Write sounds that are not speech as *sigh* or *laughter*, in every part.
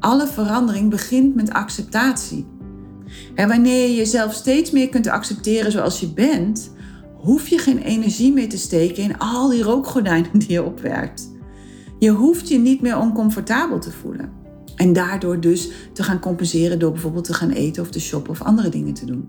alle verandering begint met acceptatie. En wanneer je jezelf steeds meer kunt accepteren zoals je bent, hoef je geen energie meer te steken in al die rookgordijnen die je opwerkt. Je hoeft je niet meer oncomfortabel te voelen. En daardoor dus te gaan compenseren door bijvoorbeeld te gaan eten of te shoppen of andere dingen te doen.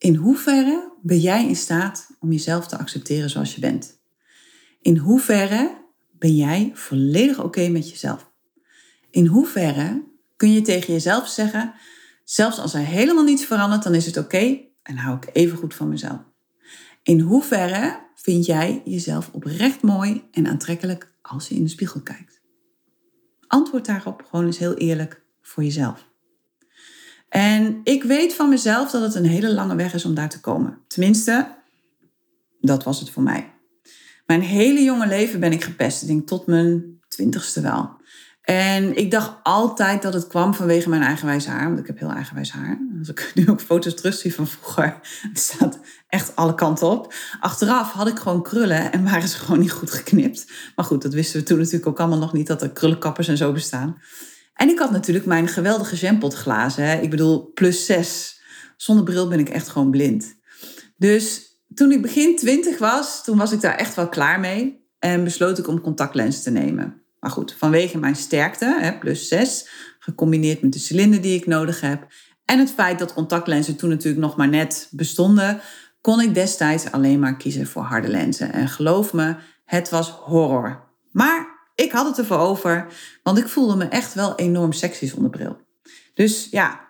In hoeverre ben jij in staat om jezelf te accepteren zoals je bent? In hoeverre ben jij volledig oké met jezelf? In hoeverre kun je tegen jezelf zeggen, zelfs als er helemaal niets verandert, dan is het oké en hou ik even goed van mezelf? In hoeverre vind jij jezelf oprecht mooi en aantrekkelijk als je in de spiegel kijkt? Antwoord daarop gewoon eens heel eerlijk voor jezelf. En ik weet van mezelf dat het een hele lange weg is om daar te komen. Tenminste, dat was het voor mij. Mijn hele jonge leven ben ik gepest. Ik denk tot mijn twintigste wel. En ik dacht altijd dat het kwam vanwege mijn eigenwijs haar. Want ik heb heel eigenwijs haar. Als ik *laughs* nu ook foto's terugzie van vroeger, *laughs* het staat echt alle kanten op. Achteraf had ik gewoon krullen en waren ze gewoon niet goed geknipt. Maar goed, dat wisten we toen natuurlijk ook allemaal nog niet, dat er krullenkappers en zo bestaan. En ik had natuurlijk mijn geweldige jampotglazen. Hè. Ik bedoel, plus zes. Zonder bril ben ik echt gewoon blind. Dus toen ik begin twintig was, toen was ik daar echt wel klaar mee. En besloot ik om contactlens te nemen. Maar goed, vanwege mijn sterkte, hè, plus zes, gecombineerd met de cilinder die ik nodig heb. En het feit dat contactlenzen toen natuurlijk nog maar net bestonden, kon ik destijds alleen maar kiezen voor harde lenzen. En geloof me, het was horror. Maar ik had het ervoor over, want ik voelde me echt wel enorm sexy zonder bril. Dus ja,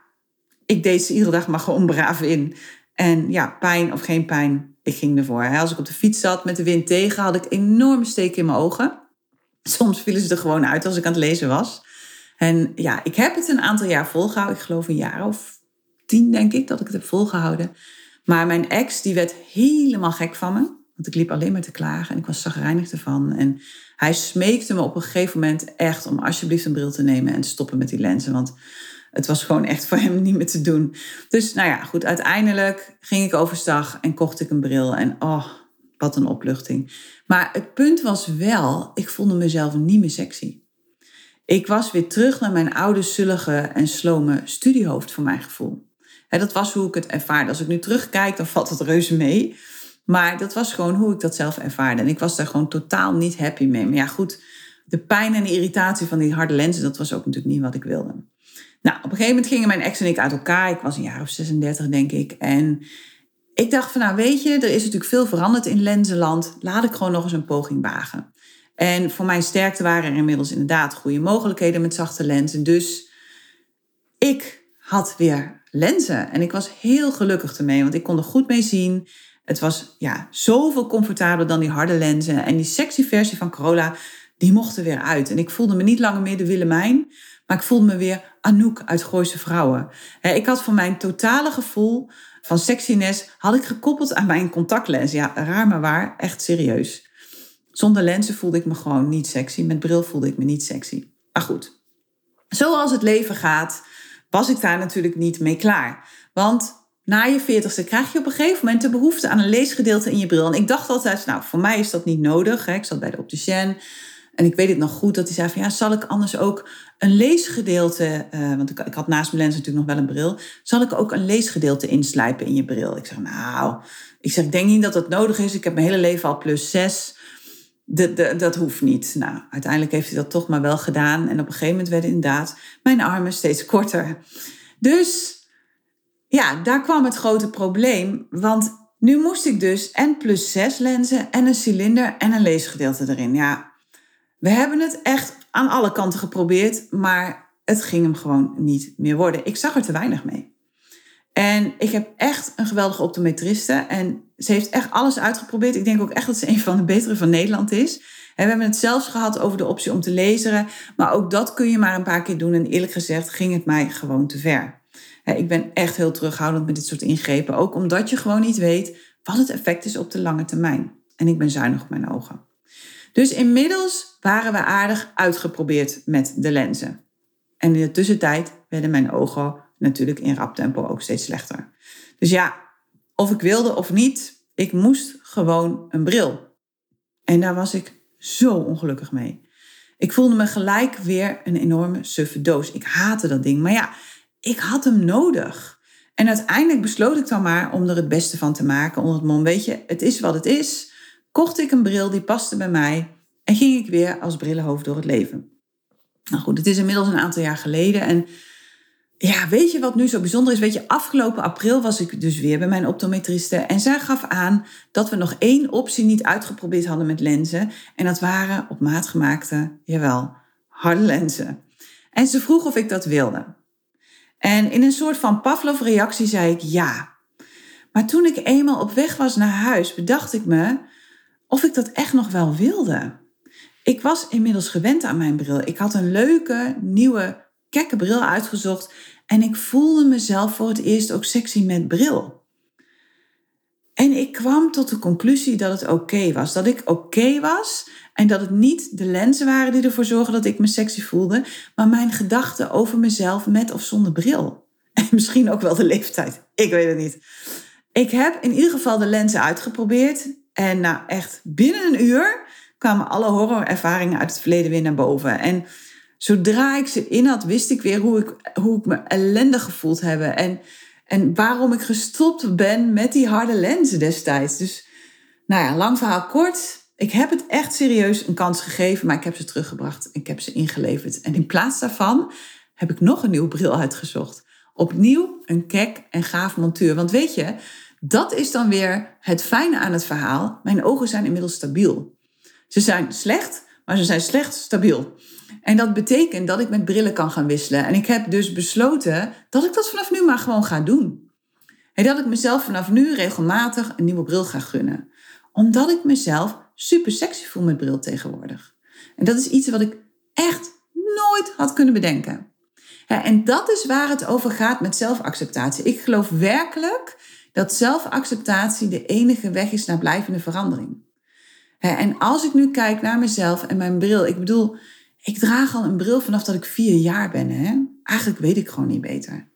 ik deed ze iedere dag maar gewoon braaf in. En ja, pijn of geen pijn, ik ging ervoor. Als ik op de fiets zat met de wind tegen, had ik enorme steken in mijn ogen. Soms vielen ze er gewoon uit als ik aan het lezen was. En ja, ik heb het een aantal jaar volgehouden. Ik geloof een jaar of tien, denk ik, dat ik het heb volgehouden. Maar mijn ex, die werd helemaal gek van me. Want ik liep alleen maar te klagen en ik was zagrijnig ervan. En hij smeekte me op een gegeven moment echt om alsjeblieft een bril te nemen en te stoppen met die lenzen. Want het was gewoon echt voor hem niet meer te doen. Dus nou ja, goed, uiteindelijk ging ik overstag en kocht ik een bril. En oh, wat een opluchting. Maar het punt was wel, ik voelde mezelf niet meer sexy. Ik was weer terug naar mijn oude, zullige en slome studiehoofd voor mijn gevoel. dat was hoe ik het ervaarde. Als ik nu terugkijk, dan valt het reuze mee. Maar dat was gewoon hoe ik dat zelf ervaarde. En ik was daar gewoon totaal niet happy mee. Maar ja, goed, de pijn en de irritatie van die harde lenzen, dat was ook natuurlijk niet wat ik wilde. Nou, op een gegeven moment gingen mijn ex en ik uit elkaar. Ik was een jaar of 36, denk ik. En ik dacht van, nou weet je, er is natuurlijk veel veranderd in lenzenland. Laat ik gewoon nog eens een poging wagen. En voor mijn sterkte waren er inmiddels inderdaad goede mogelijkheden met zachte lenzen. Dus ik had weer lenzen. En ik was heel gelukkig ermee, want ik kon er goed mee zien. Het was ja, zoveel comfortabeler dan die harde lenzen. En die sexy versie van Corolla, die mocht er weer uit. En ik voelde me niet langer meer de Willemijn, maar ik voelde me weer Anouk uit Gooise Vrouwen. Ik had van mijn totale gevoel van sexiness, had ik gekoppeld aan mijn contactlens. Ja, raar maar waar, echt serieus. Zonder lenzen voelde ik me gewoon niet sexy. Met bril voelde ik me niet sexy. Maar goed, zoals het leven gaat, was ik daar natuurlijk niet mee klaar. Want na je veertigste krijg je op een gegeven moment de behoefte aan een leesgedeelte in je bril. En ik dacht altijd, nou, voor mij is dat niet nodig. Ik zat bij de opticien en ik weet het nog goed dat hij zei van, ja, zal ik anders ook een leesgedeelte, uh, want ik, ik, had naast mijn lens natuurlijk nog wel een bril, zal ik ook een leesgedeelte inslijpen in je bril? Ik zeg, nou, ik zeg, ik denk niet dat dat nodig is. Ik heb mijn hele leven al plus zes. De, de, dat hoeft niet. Nou, uiteindelijk heeft hij dat toch maar wel gedaan. En op een gegeven moment werden inderdaad mijn armen steeds korter. Dus ja, daar kwam het grote probleem. Want nu moest ik dus en plus 6 lenzen en een cilinder en een leesgedeelte erin. Ja, we hebben het echt aan alle kanten geprobeerd, maar het ging hem gewoon niet meer worden. Ik zag er te weinig mee. En ik heb echt een geweldige optometriste. En ze heeft echt alles uitgeprobeerd. Ik denk ook echt dat ze een van de betere van Nederland is. En we hebben het zelfs gehad over de optie om te lezen. Maar ook dat kun je maar een paar keer doen. En eerlijk gezegd ging het mij gewoon te ver. Ik ben echt heel terughoudend met dit soort ingrepen. Ook omdat je gewoon niet weet wat het effect is op de lange termijn. En ik ben zuinig op mijn ogen. Dus inmiddels waren we aardig uitgeprobeerd met de lenzen. En in de tussentijd werden mijn ogen natuurlijk in rap tempo ook steeds slechter. Dus ja, of ik wilde of niet, ik moest gewoon een bril. En daar was ik zo ongelukkig mee. Ik voelde me gelijk weer een enorme suffe doos. Ik haatte dat ding. Maar ja, ik had hem nodig. En uiteindelijk besloot ik dan maar om er het beste van te maken onder het mom. Weet je, het is wat het is. Kocht ik een bril die paste bij mij en ging ik weer als brillenhoofd door het leven. Nou goed, het is inmiddels een aantal jaar geleden en ja, weet je wat nu zo bijzonder is? Weet je, afgelopen april was ik dus weer bij mijn optometriste. En zij gaf aan dat we nog één optie niet uitgeprobeerd hadden met lenzen. En dat waren op maat gemaakte, jawel, harde lenzen. En ze vroeg of ik dat wilde. En in een soort van Pavlov-reactie zei ik ja. Maar toen ik eenmaal op weg was naar huis, bedacht ik me of ik dat echt nog wel wilde. Ik was inmiddels gewend aan mijn bril. Ik had een leuke, nieuwe kekke bril uitgezocht en ik voelde mezelf voor het eerst ook sexy met bril. En ik kwam tot de conclusie dat het oké was. Dat ik oké was en dat het niet de lenzen waren die ervoor zorgen dat ik me sexy voelde, maar mijn gedachten over mezelf met of zonder bril. En *laughs* misschien ook wel de leeftijd. Ik weet het niet. Ik heb in ieder geval de lenzen uitgeprobeerd. En nou echt binnen een uur kwamen alle horrorervaringen uit het verleden weer naar boven. En zodra ik ze in had, wist ik weer hoe ik, hoe ik me ellendig gevoeld heb. En, en waarom ik gestopt ben met die harde lenzen destijds. Dus, nou ja, lang verhaal kort. Ik heb het echt serieus een kans gegeven, maar ik heb ze teruggebracht. Ik heb ze ingeleverd. En in plaats daarvan heb ik nog een nieuwe bril uitgezocht. Opnieuw een kek en gaaf montuur. Want weet je, dat is dan weer het fijne aan het verhaal. Mijn ogen zijn inmiddels stabiel. Ze zijn slecht, maar ze zijn slecht stabiel. En dat betekent dat ik met brillen kan gaan wisselen. En ik heb dus besloten dat ik dat vanaf nu maar gewoon ga doen. En dat ik mezelf vanaf nu regelmatig een nieuwe bril ga gunnen. Omdat ik mezelf super sexy voel met bril tegenwoordig. En dat is iets wat ik echt nooit had kunnen bedenken. en dat is waar het over gaat met zelfacceptatie. Ik geloof werkelijk dat zelfacceptatie de enige weg is naar blijvende verandering. En als ik nu kijk naar mezelf en mijn bril, ik bedoel, ik draag al een bril vanaf dat ik vier jaar ben. Hè? Eigenlijk weet ik gewoon niet beter.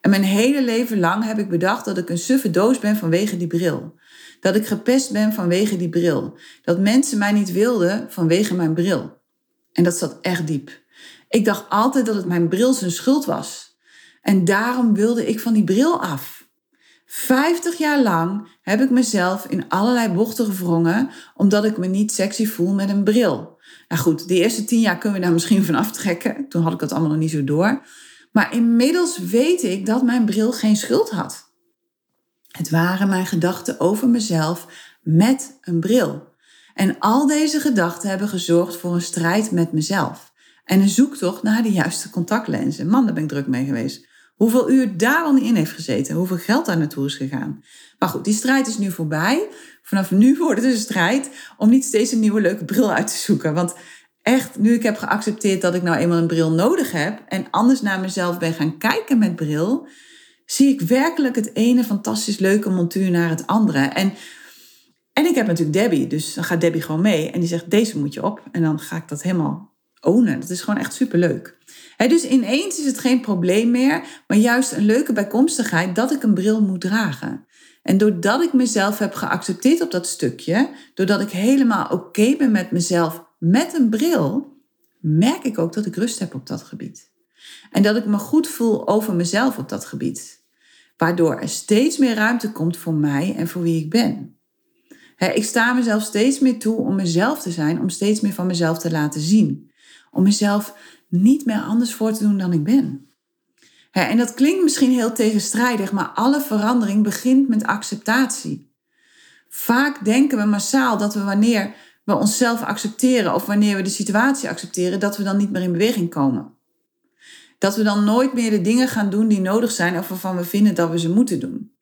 En mijn hele leven lang heb ik bedacht dat ik een suffe doos ben vanwege die bril. Dat ik gepest ben vanwege die bril. Dat mensen mij niet wilden vanwege mijn bril. En dat zat echt diep. Ik dacht altijd dat het mijn bril zijn schuld was. En daarom wilde ik van die bril af. Vijftig jaar lang heb ik mezelf in allerlei bochten gevrongen omdat ik me niet sexy voel met een bril. Nou goed, de eerste tien jaar kunnen we daar misschien van aftrekken. Toen had ik dat allemaal nog niet zo door. Maar inmiddels weet ik dat mijn bril geen schuld had. Het waren mijn gedachten over mezelf met een bril. En al deze gedachten hebben gezorgd voor een strijd met mezelf. En een zoektocht naar de juiste contactlenzen. Man, daar ben ik druk mee geweest. Hoeveel uur daar al niet in heeft gezeten. Hoeveel geld daar naartoe is gegaan. Maar goed, die strijd is nu voorbij. Vanaf nu *laughs* wordt het een strijd om niet steeds een nieuwe leuke bril uit te zoeken. Want echt, nu ik heb geaccepteerd dat ik nou eenmaal een bril nodig heb. En anders naar mezelf ben gaan kijken met bril. Zie ik werkelijk het ene fantastisch leuke montuur naar het andere. En, en ik heb natuurlijk Debbie. Dus dan gaat Debbie gewoon mee. En die zegt, deze moet je op. En dan ga ik dat helemaal ownen. Dat is gewoon echt superleuk. Dus ineens is het geen probleem meer, maar juist een leuke bijkomstigheid dat ik een bril moet dragen. En doordat ik mezelf heb geaccepteerd op dat stukje, doordat ik helemaal oké ben met mezelf met een bril, merk ik ook dat ik rust heb op dat gebied. En dat ik me goed voel over mezelf op dat gebied. Waardoor er steeds meer ruimte komt voor mij en voor wie ik ben. ik sta mezelf steeds meer toe om mezelf te zijn, om steeds meer van mezelf te laten zien. Om mezelf niet meer anders voor te doen dan ik ben. en dat klinkt misschien heel tegenstrijdig, maar alle verandering begint met acceptatie. Vaak denken we massaal dat we wanneer we onszelf accepteren of wanneer we de situatie accepteren, dat we dan niet meer in beweging komen. Dat we dan nooit meer de dingen gaan doen die nodig zijn of waarvan we vinden dat we ze moeten doen.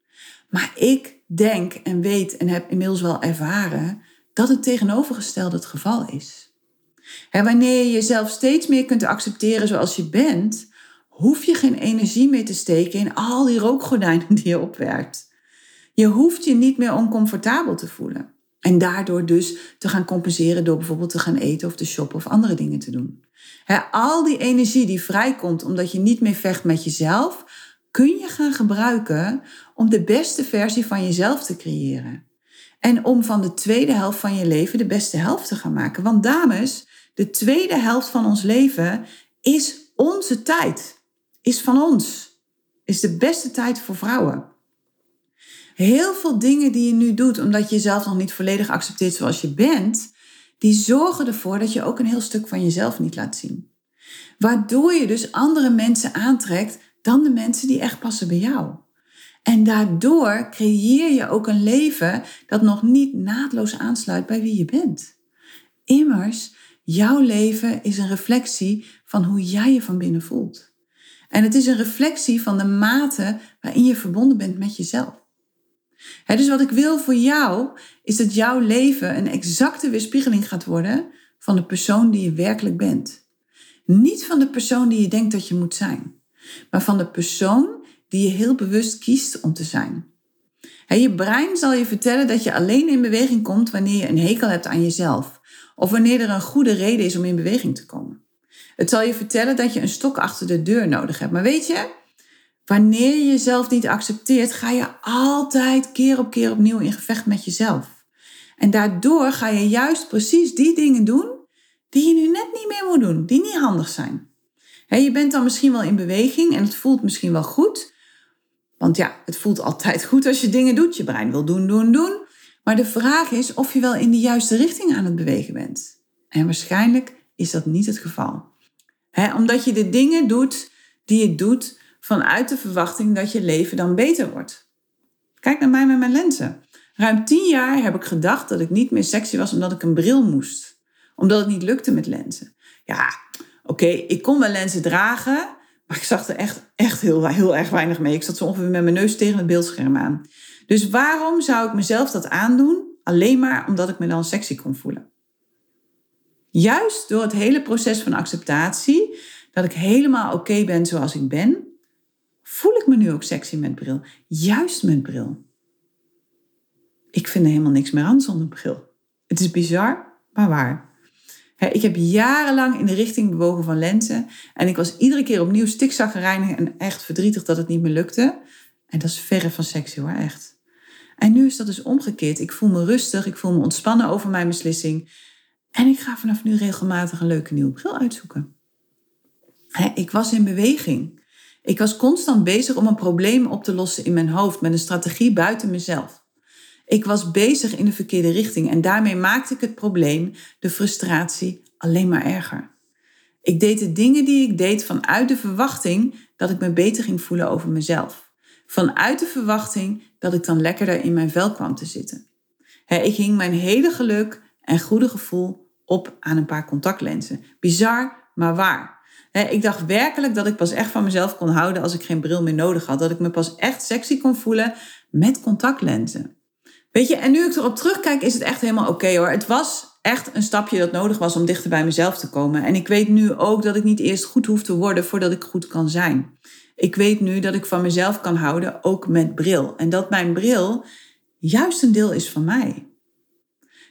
Maar ik denk en weet en heb inmiddels wel ervaren dat het tegenovergestelde het geval is. En wanneer je jezelf steeds meer kunt accepteren zoals je bent, hoef je geen energie meer te steken in al die rookgordijnen *laughs* die je opwerkt. Je hoeft je niet meer oncomfortabel te voelen. En daardoor dus te gaan compenseren door bijvoorbeeld te gaan eten of te shoppen of andere dingen te doen. al die energie die vrijkomt omdat je niet meer vecht met jezelf, kun je gaan gebruiken om de beste versie van jezelf te creëren. En om van de tweede helft van je leven de beste helft te gaan maken. Want dames, de tweede helft van ons leven is onze tijd. Is van ons. Is de beste tijd voor vrouwen. Heel veel dingen die je nu doet, omdat je jezelf nog niet volledig accepteert zoals je bent, die zorgen ervoor dat je ook een heel stuk van jezelf niet laat zien. Waardoor je dus andere mensen aantrekt dan de mensen die echt passen bij jou. En daardoor creëer je ook een leven dat nog niet naadloos aansluit bij wie je bent. Immers, jouw leven is een reflectie van hoe jij je van binnen voelt. En het is een reflectie van de mate waarin je verbonden bent met jezelf. dus wat ik wil voor jou is dat jouw leven een exacte weerspiegeling gaat worden van de persoon die je werkelijk bent. Niet van de persoon die je denkt dat je moet zijn, maar van de persoon die je heel bewust kiest om te zijn. je brein zal je vertellen dat je alleen in beweging komt wanneer je een hekel hebt aan jezelf of wanneer er een goede reden is om in beweging te komen. Het zal je vertellen dat je een stok achter de deur nodig hebt. Maar weet je, wanneer je jezelf niet accepteert, ga je altijd keer op keer opnieuw in gevecht met jezelf. En daardoor ga je juist precies die dingen doen die je nu net niet meer moet doen, die niet handig zijn. je bent dan misschien wel in beweging en het voelt misschien wel goed. Want ja, het voelt altijd goed als je dingen doet. Je brein wil doen, doen, doen. Maar de vraag is of je wel in de juiste richting aan het bewegen bent. En waarschijnlijk is dat niet het geval. omdat je de dingen doet die je doet vanuit de verwachting dat je leven dan beter wordt. Kijk naar mij met mijn lenzen. Ruim tien jaar heb ik gedacht dat ik niet meer sexy was omdat ik een bril moest. Omdat het niet lukte met lenzen. Ja, oké, ik kon wel lenzen dragen, maar ik zag er echt, echt heel, heel erg weinig mee. Ik zat zo ongeveer met mijn neus tegen het beeldscherm aan. Dus waarom zou ik mezelf dat aandoen? Alleen maar omdat ik me dan sexy kon voelen. Juist door het hele proces van acceptatie, dat ik helemaal oké ben zoals ik ben, voel ik me nu ook sexy met bril. Juist met bril. Ik vind er helemaal niks meer aan zonder bril. Het is bizar, maar waar. Ik heb jarenlang in de richting bewogen van lenzen. En ik was iedere keer opnieuw stikzaggerijnig en echt verdrietig dat het niet meer lukte. En dat is verre van sexy hoor, echt. En nu is dat dus omgekeerd. Ik voel me rustig, ik voel me ontspannen over mijn beslissing. En ik ga vanaf nu regelmatig een leuke nieuwe bril uitzoeken. Ik was in beweging. Ik was constant bezig om een probleem op te lossen in mijn hoofd met een strategie buiten mezelf. Ik was bezig in de verkeerde richting en daarmee maakte ik het probleem, de frustratie, alleen maar erger. Ik deed de dingen die ik deed vanuit de verwachting dat ik me beter ging voelen over mezelf. Vanuit de verwachting dat ik dan lekkerder in mijn vel kwam te zitten. ik hing mijn hele geluk en goede gevoel op aan een paar contactlenzen. Bizar, maar waar. ik dacht werkelijk dat ik pas echt van mezelf kon houden als ik geen bril meer nodig had. Dat ik me pas echt sexy kon voelen met contactlenzen. Weet je, en nu ik erop terugkijk, is het echt helemaal oké hoor. Het was echt een stapje dat nodig was om dichter bij mezelf te komen. En ik weet nu ook dat ik niet eerst goed hoef te worden voordat ik goed kan zijn. Ik weet nu dat ik van mezelf kan houden, ook met bril. En dat mijn bril juist een deel is van mij.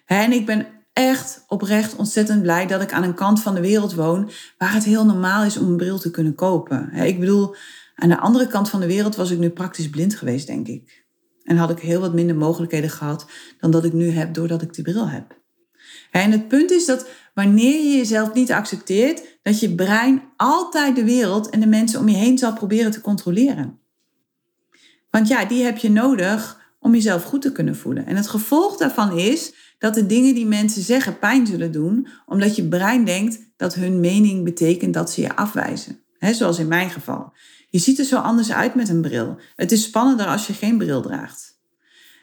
En ik ben echt oprecht ontzettend blij dat ik aan een kant van de wereld woon waar het heel normaal is om een bril te kunnen kopen. Ik bedoel, aan de andere kant van de wereld was ik nu praktisch blind geweest, denk ik. En had ik heel wat minder mogelijkheden gehad dan dat ik nu heb doordat ik die bril heb. En het punt is dat wanneer je jezelf niet accepteert, dat je brein altijd de wereld en de mensen om je heen zal proberen te controleren. Want ja, die heb je nodig om jezelf goed te kunnen voelen. En het gevolg daarvan is dat de dingen die mensen zeggen pijn zullen doen, omdat je brein denkt dat hun mening betekent dat ze je afwijzen. He, zoals in mijn geval. Je ziet er zo anders uit met een bril. Het is spannender als je geen bril draagt.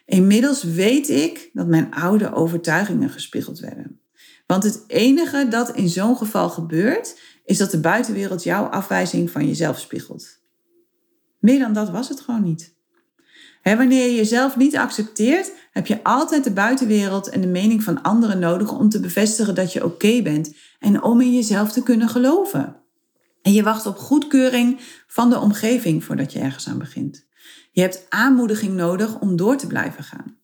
Inmiddels weet ik dat mijn oude overtuigingen gespiegeld werden. Want het enige dat in zo'n geval gebeurt, is dat de buitenwereld jouw afwijzing van jezelf spiegelt. Meer dan dat was het gewoon niet. wanneer je jezelf niet accepteert, heb je altijd de buitenwereld en de mening van anderen nodig om te bevestigen dat je oké bent en om in jezelf te kunnen geloven. En je wacht op goedkeuring van de omgeving voordat je ergens aan begint. Je hebt aanmoediging nodig om door te blijven gaan.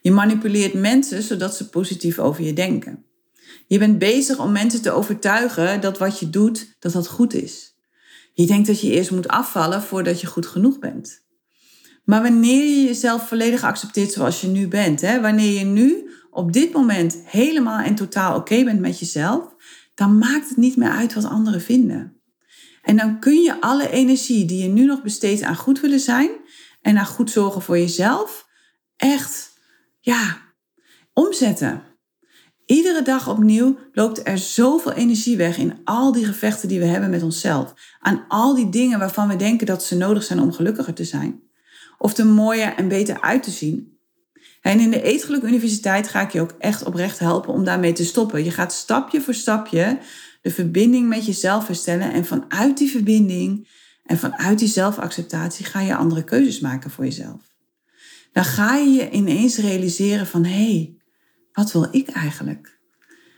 Je manipuleert mensen zodat ze positief over je denken. Je bent bezig om mensen te overtuigen dat wat je doet, dat dat goed is. Je denkt dat je eerst moet afvallen voordat je goed genoeg bent. Maar wanneer je jezelf volledig accepteert zoals je nu bent, hè, wanneer je nu op dit moment helemaal en totaal oké bent met jezelf, dan maakt het niet meer uit wat anderen vinden. En dan kun je alle energie die je nu nog besteedt aan goed willen zijn en aan goed zorgen voor jezelf, echt, ja, omzetten. Iedere dag opnieuw loopt er zoveel energie weg in al die gevechten die we hebben met onszelf. Aan al die dingen waarvan we denken dat ze nodig zijn om gelukkiger te zijn. Of er mooier en beter uit te zien. En in de Eetgeluk Universiteit ga ik je ook echt oprecht helpen om daarmee te stoppen. Je gaat stapje voor stapje de verbinding met jezelf herstellen. En vanuit die verbinding en vanuit die zelfacceptatie ga je andere keuzes maken voor jezelf. Dan ga je je ineens realiseren van hé, hey, wat wil ik eigenlijk?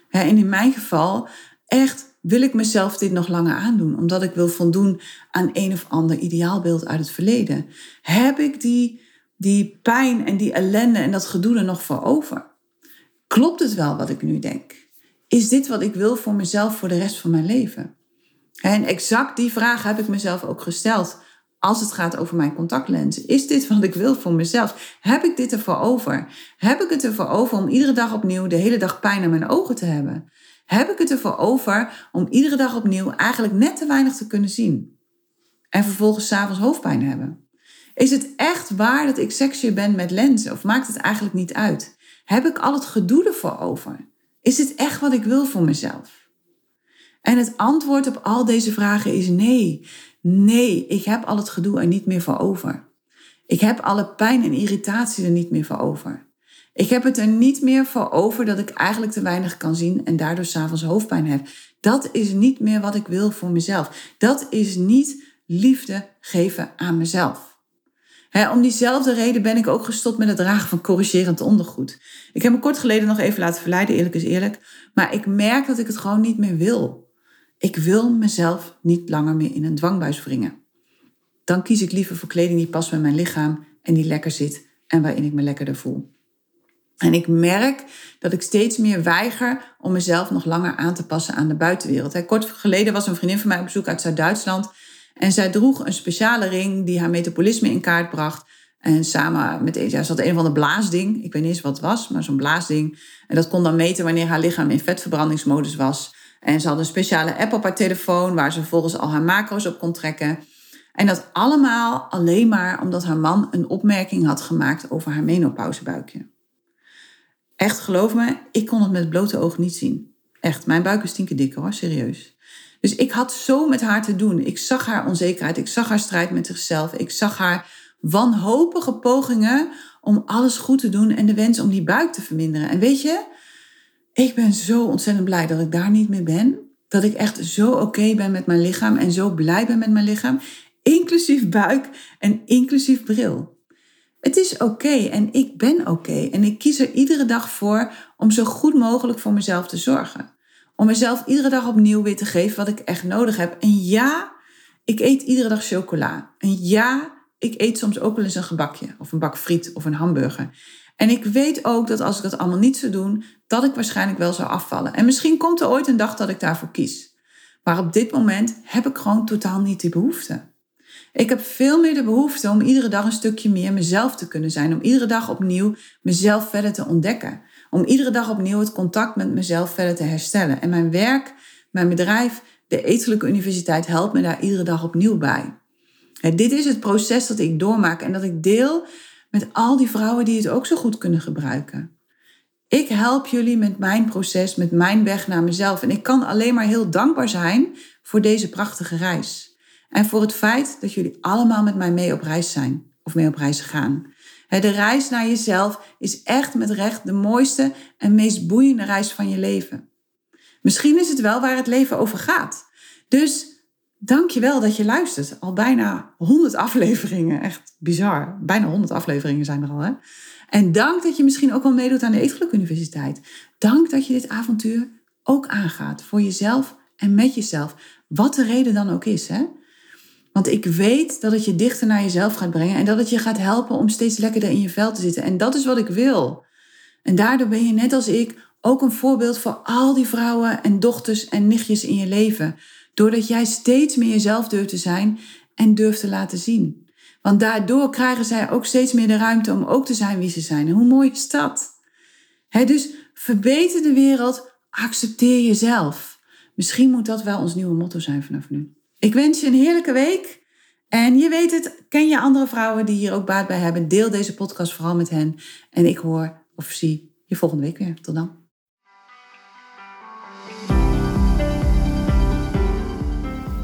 En in mijn geval, echt wil ik mezelf dit nog langer aandoen, omdat ik wil voldoen aan een of ander ideaalbeeld uit het verleden. Heb ik die, die pijn en die ellende en dat gedoe er nog voor over? Klopt het wel wat ik nu denk? Is dit wat ik wil voor mezelf voor de rest van mijn leven? En exact die vraag heb ik mezelf ook gesteld als het gaat over mijn contactlenzen. Is dit wat ik wil voor mezelf? Heb ik dit ervoor over? Heb ik het ervoor over om iedere dag opnieuw de hele dag pijn aan mijn ogen te hebben? Heb ik het ervoor over om iedere dag opnieuw eigenlijk net te weinig te kunnen zien? En vervolgens s'avonds hoofdpijn hebben? Is het echt waar dat ik sexier ben met lenzen of maakt het eigenlijk niet uit? Heb ik al het gedoe ervoor over? Is dit echt wat ik wil voor mezelf? En het antwoord op al deze vragen is nee. Nee, ik heb al het gedoe er niet meer voor over. Ik heb alle pijn en irritatie er niet meer voor over. Ik heb het er niet meer voor over dat ik eigenlijk te weinig kan zien en daardoor s'avonds hoofdpijn heb. Dat is niet meer wat ik wil voor mezelf. Dat is niet liefde geven aan mezelf. om diezelfde reden ben ik ook gestopt met het dragen van corrigerend ondergoed. Ik heb me kort geleden nog even laten verleiden, eerlijk is eerlijk. Maar ik merk dat ik het gewoon niet meer wil. Ik wil mezelf niet langer meer in een dwangbuis wringen. Dan kies ik liever voor kleding die past bij mijn lichaam en die lekker zit en waarin ik me lekkerder voel. En ik merk dat ik steeds meer weiger om mezelf nog langer aan te passen aan de buitenwereld. Kort geleden was een vriendin van mij op bezoek uit Zuid-Duitsland. En zij droeg een speciale ring die haar metabolisme in kaart bracht. En samen met ja, ze had een van de blaasding. Ik weet niet eens wat het was, maar zo'n blaasding. En dat kon dan meten wanneer haar lichaam in vetverbrandingsmodus was. En ze had een speciale app op haar telefoon waar ze vervolgens al haar macro's op kon trekken. En dat allemaal alleen maar omdat haar man een opmerking had gemaakt over haar menopauzebuikje. Echt, geloof me, ik kon het met blote ogen niet zien. Echt, mijn buik is tien dikker hoor, serieus. Dus ik had zo met haar te doen. Ik zag haar onzekerheid, ik zag haar strijd met zichzelf, ik zag haar wanhopige pogingen om alles goed te doen en de wens om die buik te verminderen. En weet je, ik ben zo ontzettend blij dat ik daar niet meer ben. Dat ik echt zo oké ben met mijn lichaam en zo blij ben met mijn lichaam. Inclusief buik en inclusief bril. Het is oké en ik ben oké. En ik kies er iedere dag voor om zo goed mogelijk voor mezelf te zorgen. Om mezelf iedere dag opnieuw weer te geven wat ik echt nodig heb. En ja, ik eet iedere dag chocola. En ja, ik eet soms ook wel eens een gebakje of een bak friet of een hamburger. En ik weet ook dat als ik dat allemaal niet zou doen, dat ik waarschijnlijk wel zou afvallen. En misschien komt er ooit een dag dat ik daarvoor kies. Maar op dit moment heb ik gewoon totaal niet die behoefte. Ik heb veel meer de behoefte om iedere dag een stukje meer mezelf te kunnen zijn. Om iedere dag opnieuw mezelf verder te ontdekken. Om iedere dag opnieuw het contact met mezelf verder te herstellen. En mijn werk, mijn bedrijf, de Etelijke Universiteit helpt me daar iedere dag opnieuw bij. dit is het proces dat ik doormaak en dat ik deel met al die vrouwen die het ook zo goed kunnen gebruiken. Ik help jullie met mijn proces, met mijn weg naar mezelf. En ik kan alleen maar heel dankbaar zijn voor deze prachtige reis. En voor het feit dat jullie allemaal met mij mee op reis zijn of mee op reis gaan. De reis naar jezelf is echt met recht de mooiste en meest boeiende reis van je leven. Misschien is het wel waar het leven over gaat. Dus dank je wel dat je luistert. Al bijna 100 afleveringen. Echt bizar. Bijna 100 afleveringen zijn er al. Hè? En dank dat je misschien ook al meedoet aan de Eetgeluk Universiteit. Dank dat je dit avontuur ook aangaat. Voor jezelf en met jezelf. Wat de reden dan ook is. Hè? Want ik weet dat het je dichter naar jezelf gaat brengen. En dat het je gaat helpen om steeds lekkerder in je vel te zitten. En dat is wat ik wil. En daardoor ben je net als ik ook een voorbeeld voor al die vrouwen en dochters en nichtjes in je leven. Doordat jij steeds meer jezelf durft te zijn en durft te laten zien. Want daardoor krijgen zij ook steeds meer de ruimte om ook te zijn wie ze zijn. En hoe mooi is dat? dus verbeter de wereld, accepteer jezelf. Misschien moet dat wel ons nieuwe motto zijn vanaf nu. Ik wens je een heerlijke week. En je weet het, ken je andere vrouwen die hier ook baat bij hebben? Deel deze podcast vooral met hen. En ik hoor of zie je volgende week weer. Tot dan.